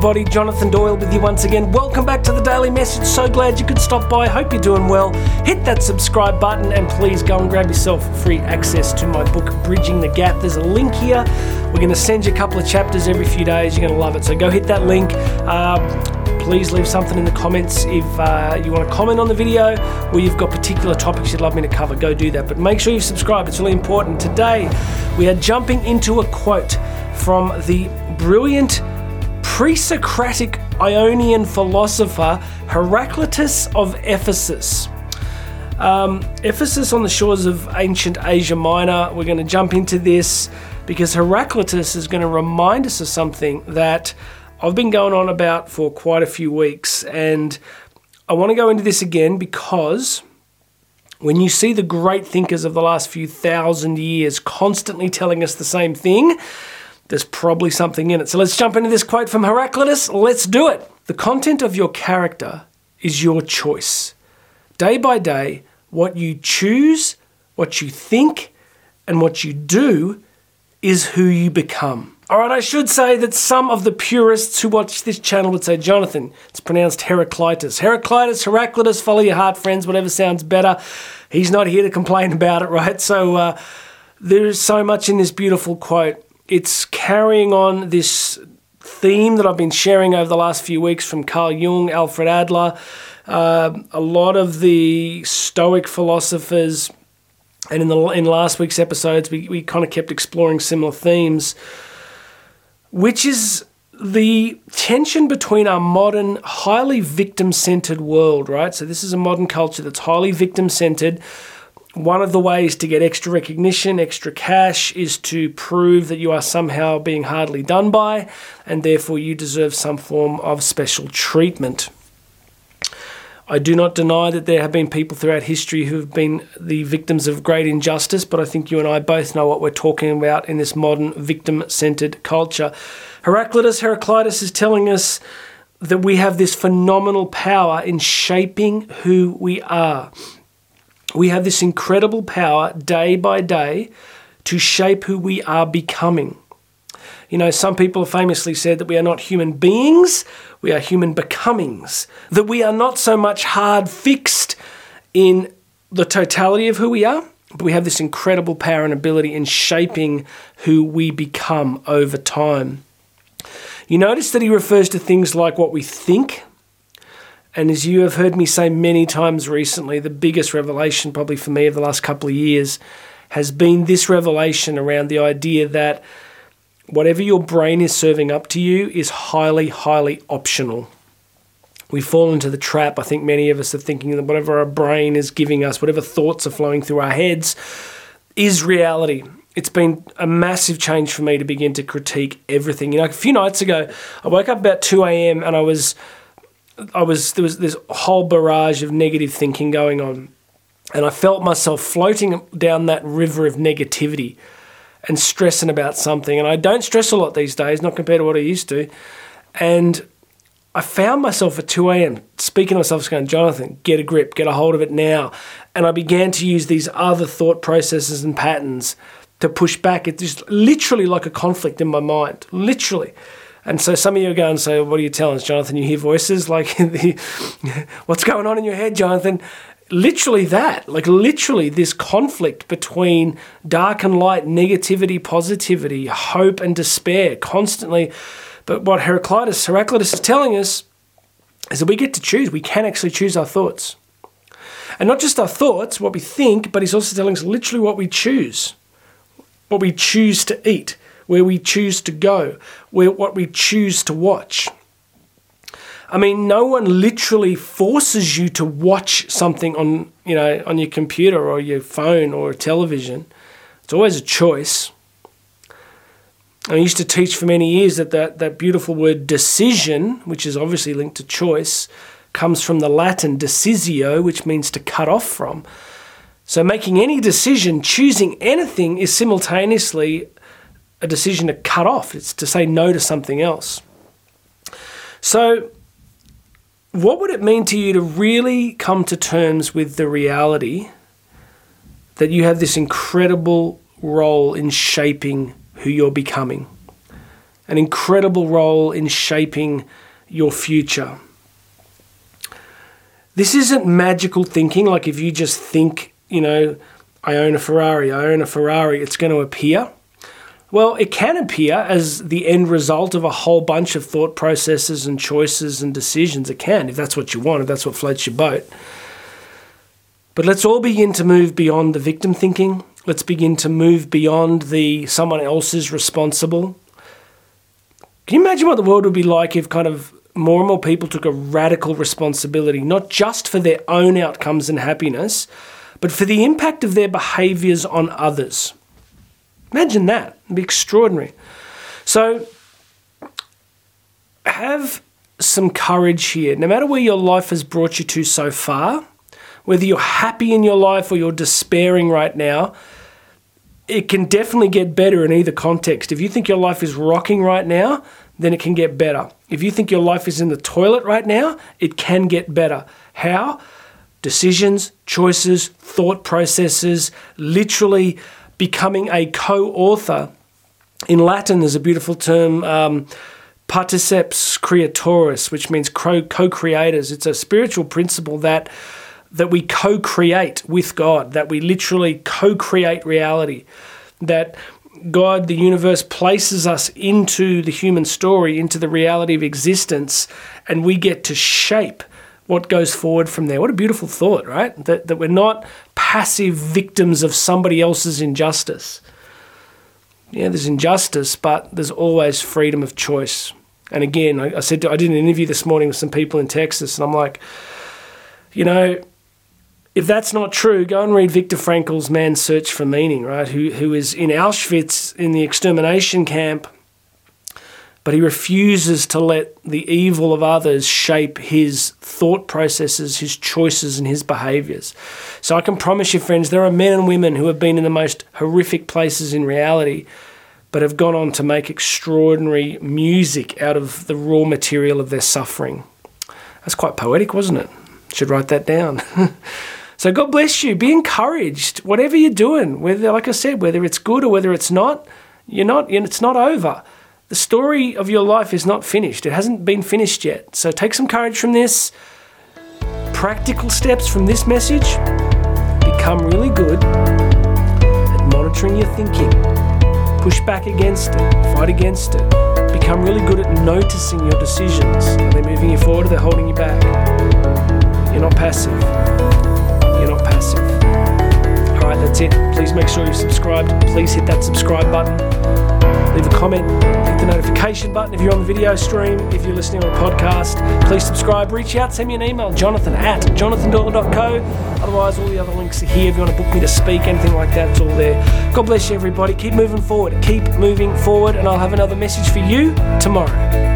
everybody. Jonathan Doyle with you once again. Welcome back to the Daily Message. So glad you could stop by. Hope you're doing well. Hit that subscribe button and please go and grab yourself free access to my book, Bridging the Gap. There's a link here. We're going to send you a couple of chapters every few days. You're going to love it. So go hit that link. Uh, please leave something in the comments if uh, you want to comment on the video or you've got particular topics you'd love me to cover. Go do that. But make sure you subscribe, it's really important. Today, we are jumping into a quote from the brilliant pre Socratic Ionian philosopher Heraclitus of Ephesus. Um, Ephesus on the shores of ancient Asia Minor. We're going to jump into this because Heraclitus is going to remind us of something that I've been going on about for quite a few weeks. And I want to go into this again because when you see the great thinkers of the last few thousand years constantly telling us the same thing, there's probably something in it. So let's jump into this quote from Heraclitus. Let's do it. The content of your character is your choice. Day by day, what you choose, what you think, and what you do is who you become. All right, I should say that some of the purists who watch this channel would say, Jonathan, it's pronounced Heraclitus. Heraclitus, Heraclitus, follow your heart, friends, whatever sounds better. He's not here to complain about it, right? So uh, there is so much in this beautiful quote it's carrying on this theme that I've been sharing over the last few weeks from Carl Jung, Alfred Adler, uh, a lot of the Stoic philosophers, and in the in last week's episodes, we, we kind of kept exploring similar themes, which is the tension between our modern, highly victim centered world, right? So, this is a modern culture that's highly victim centered one of the ways to get extra recognition, extra cash, is to prove that you are somehow being hardly done by, and therefore you deserve some form of special treatment. I do not deny that there have been people throughout history who have been the victims of great injustice, but I think you and I both know what we're talking about in this modern victim centered culture. Heraclitus, Heraclitus is telling us that we have this phenomenal power in shaping who we are we have this incredible power day by day to shape who we are becoming. You know, some people have famously said that we are not human beings, we are human becomings. That we are not so much hard fixed in the totality of who we are, but we have this incredible power and ability in shaping who we become over time. You notice that he refers to things like what we think, and as you have heard me say many times recently, the biggest revelation, probably for me, of the last couple of years has been this revelation around the idea that whatever your brain is serving up to you is highly, highly optional. We fall into the trap. I think many of us are thinking that whatever our brain is giving us, whatever thoughts are flowing through our heads, is reality. It's been a massive change for me to begin to critique everything. You know, a few nights ago, I woke up about 2 a.m. and I was I was there was this whole barrage of negative thinking going on, and I felt myself floating down that river of negativity and stressing about something. And I don't stress a lot these days, not compared to what I used to. And I found myself at 2 a.m. speaking to myself, going, Jonathan, get a grip, get a hold of it now. And I began to use these other thought processes and patterns to push back. It's just literally like a conflict in my mind, literally. And so some of you go and say, What are you telling us, Jonathan? You hear voices like, the, What's going on in your head, Jonathan? Literally that, like literally this conflict between dark and light, negativity, positivity, hope and despair, constantly. But what Heraclitus, Heraclitus is telling us is that we get to choose. We can actually choose our thoughts. And not just our thoughts, what we think, but he's also telling us literally what we choose, what we choose to eat where we choose to go, where what we choose to watch. I mean, no one literally forces you to watch something on, you know, on your computer or your phone or a television. It's always a choice. I used to teach for many years that, that that beautiful word decision, which is obviously linked to choice, comes from the Latin decisio, which means to cut off from. So making any decision, choosing anything, is simultaneously a decision to cut off, it's to say no to something else. So, what would it mean to you to really come to terms with the reality that you have this incredible role in shaping who you're becoming? an incredible role in shaping your future. This isn't magical thinking, like if you just think, you know, I own a Ferrari, I own a Ferrari, it's going to appear. Well, it can appear as the end result of a whole bunch of thought processes and choices and decisions. It can, if that's what you want, if that's what floats your boat. But let's all begin to move beyond the victim thinking. Let's begin to move beyond the someone else is responsible. Can you imagine what the world would be like if kind of more and more people took a radical responsibility, not just for their own outcomes and happiness, but for the impact of their behaviors on others? Imagine that. It'd be extraordinary. So, have some courage here. No matter where your life has brought you to so far, whether you're happy in your life or you're despairing right now, it can definitely get better in either context. If you think your life is rocking right now, then it can get better. If you think your life is in the toilet right now, it can get better. How? Decisions, choices, thought processes, literally becoming a co author. In Latin, there's a beautiful term, um, particeps creatoris, which means co creators. It's a spiritual principle that that we co create with God, that we literally co create reality, that God, the universe, places us into the human story, into the reality of existence, and we get to shape what goes forward from there. What a beautiful thought, right? That, that we're not passive victims of somebody else's injustice. Yeah, there's injustice, but there's always freedom of choice. And again, I, I said to, I did an interview this morning with some people in Texas, and I'm like, you know, if that's not true, go and read Viktor Frankl's Man's Search for Meaning, right? Who who is in Auschwitz in the extermination camp but he refuses to let the evil of others shape his thought processes, his choices, and his behaviors. So I can promise you, friends, there are men and women who have been in the most horrific places in reality, but have gone on to make extraordinary music out of the raw material of their suffering. That's quite poetic, wasn't it? Should write that down. so God bless you. Be encouraged. Whatever you're doing, whether, like I said, whether it's good or whether it's not, you're not. It's not over the story of your life is not finished. It hasn't been finished yet. So take some courage from this. Practical steps from this message. Become really good at monitoring your thinking. Push back against it. Fight against it. Become really good at noticing your decisions. Are they moving you forward or are they holding you back? You're not passive. You're not passive. All right, that's it. Please make sure you're subscribed. Please hit that subscribe button leave a comment, the notification button if you're on the video stream. If you're listening on a podcast, please subscribe, reach out, send me an email, jonathan at jonathandoyle.co. Otherwise, all the other links are here. If you want to book me to speak, anything like that, it's all there. God bless you, everybody. Keep moving forward. Keep moving forward, and I'll have another message for you tomorrow.